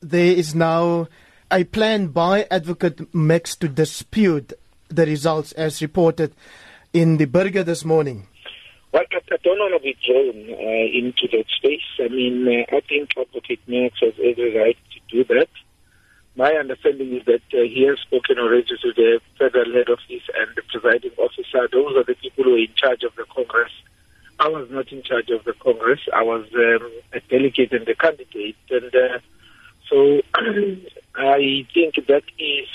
there is now a plan by Advocate Max to dispute the results as reported in the Burger this morning. Well, I, I don't want to be drawn uh, into that space. I mean, uh, I think Advocate Max has every right to do that. My understanding is that uh, he has spoken already to the federal head office and the presiding officer. Those are the people who are in charge of the Congress. I was not in charge of the Congress. I was um, a delegate and a candidate. And uh, so I think that is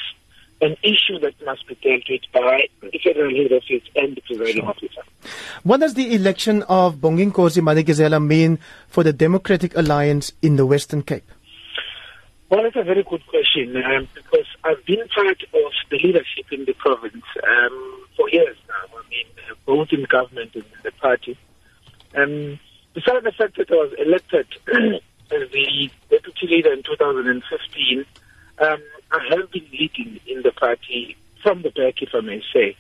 an issue that must be dealt with by the federal head office and the presiding sure. officer. What does the election of Bonginkosi Madikizela mean for the Democratic Alliance in the Western Cape? Well, it's a very good question um, because I've been part of the leadership in the province um, for years now. I mean, both in government and in the party. Um, besides the fact that I was elected as the deputy leader in 2015, um, I have been leading in the party from the back, if I may say.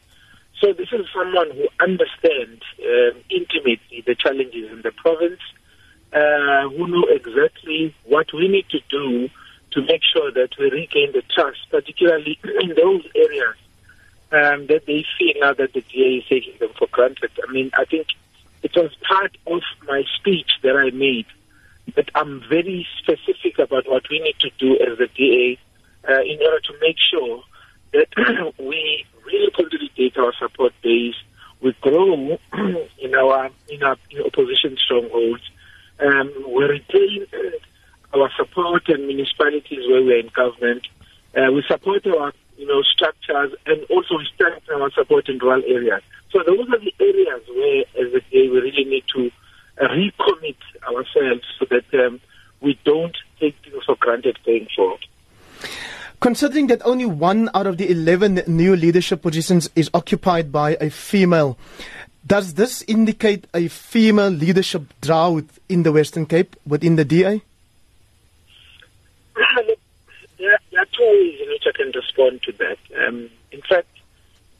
So this is someone who understands um, intimately the challenges in the province, uh, who know exactly what we need to do to make sure that we regain the trust, particularly in those areas um, that they feel now that the DA is taking them for granted. I mean, I think it was part of my speech that I made that I'm very specific about what we need to do as the DA uh, in order to make sure that we really consolidate our support base, we grow in our in our in opposition strongholds, um, we retain our support in municipalities where we're in government, uh, we support our you know structures, and also we strengthen our support in rural areas. So those are the areas where, as the DA, we really need to uh, recommit ourselves so that um, we don't take things for granted going forward. Considering that only one out of the 11 new leadership positions is occupied by a female, does this indicate a female leadership drought in the Western Cape within the DA? There, are two ways in which I can respond to that. Um, in fact,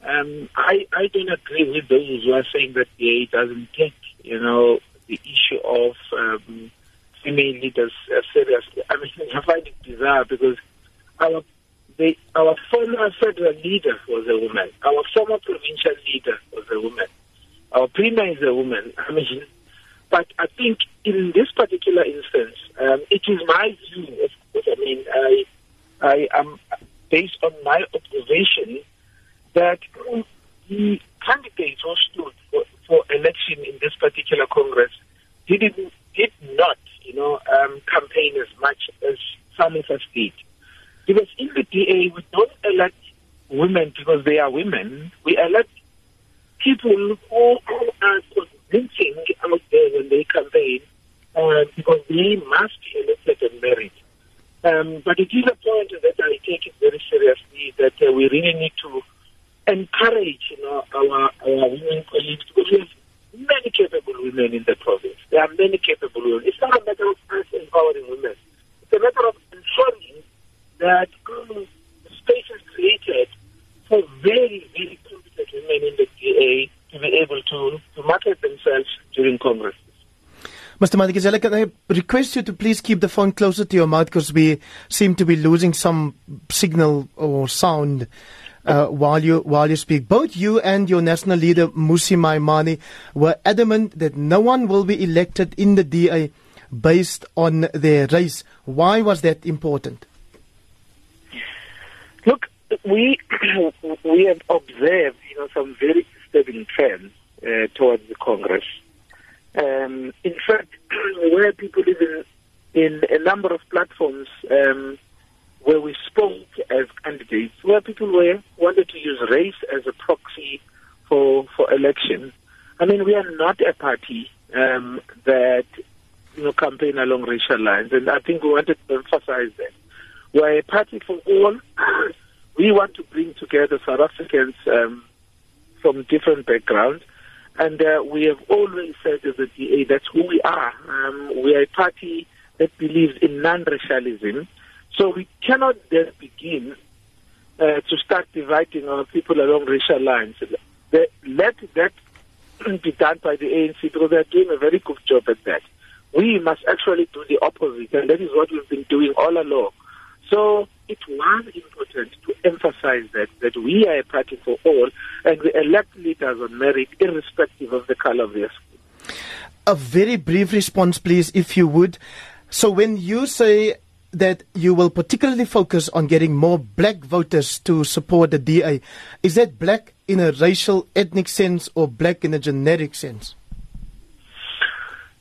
um, I, I don't agree with those who are saying that the DA doesn't take, you know, the issue of um, female leaders uh, seriously. I mean, I find it bizarre because our the, our former federal leader was a woman. Our former provincial leader was a woman. Our premier is a woman. I mean, but I think in this particular instance, um, it is my view. Of course, I mean, I, I am based on my observation that the candidates who stood for, for election in this particular Congress did, did not, you know, um, campaign as much as some of us did. Because in the DA, we don't elect women because they are women. We elect people who are convincing out there when they campaign uh, because they must be elected and married. Um, but it is a point that I take it very seriously that uh, we really need to encourage you know, our, our women colleagues because we have many capable women in the province. There are many capable women. It's not a matter of us empowering women. It's a matter of ensuring that space is created for very, very competent women in the DA to be able to, to market themselves during Congress. Mr. Madikizela, can I request you to please keep the phone closer to your mouth because we seem to be losing some signal or sound uh, while you while you speak. Both you and your national leader Mmusi Maimane were adamant that no one will be elected in the DA based on their race. Why was that important? Look, we we have observed, you know, some very disturbing trends uh, towards the Congress. Um, in fact, where people even in a number of platforms um, where we spoke as candidates, where people were wanted to use race as a proxy for for election. I mean, we are not a party um, that you know campaign along racial lines, and I think we wanted to emphasize that. We're a party for all. we want to bring together South Africans um, from different backgrounds. And uh, we have always said as a DA that's who we are. Um, we are a party that believes in non-racialism. So we cannot then begin uh, to start dividing our people along racial lines. Let that be done by the ANC because they're doing a very good job at that. We must actually do the opposite, and that is what we've been doing all along. So it was important to emphasize that, that we are a party for all and we elect leaders on merit irrespective of the color of their skin. A very brief response, please, if you would. So when you say that you will particularly focus on getting more black voters to support the DA, is that black in a racial, ethnic sense or black in a generic sense?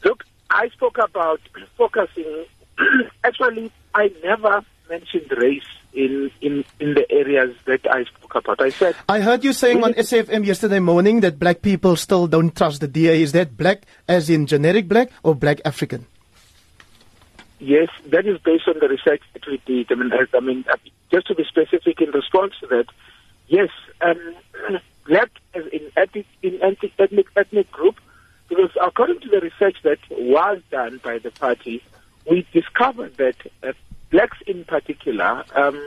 Look, I spoke about focusing. Actually, I never mentioned race in, in, in the areas that I spoke about. I said. I heard you saying on SFM yesterday morning that black people still don't trust the DA. Is that black as in generic black or black African? Yes, that is based on the research that we did. I mean, I mean just to be specific in response to that, yes, um, as in ethnic, in ethnic, ethnic group, because according to the research that was done by the party, we discovered that uh, blacks in particular um,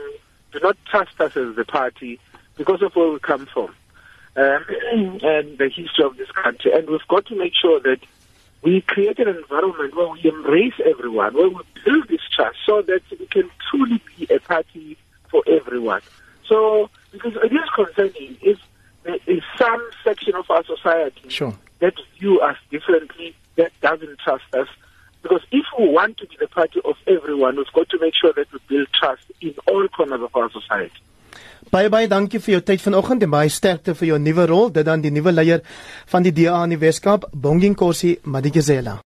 do not trust us as the party because of where we come from um, and the history of this country. And we've got to make sure that we create an environment where we embrace everyone, where we build this trust so that we can truly be a party for everyone. So, because it is concerning if there is some section of our society sure. that view us differently, that doesn't trust us, because if we want to be the party of everyone, we've got to make sure that we build trust in all corners of our society. Baie baie dankie vir jou tyd vanoggend en baie sterkte vir jou nuwe rol. Dit dan die nuwe leier van die DA in die Weskaap, Bongin Kosi Madikizela.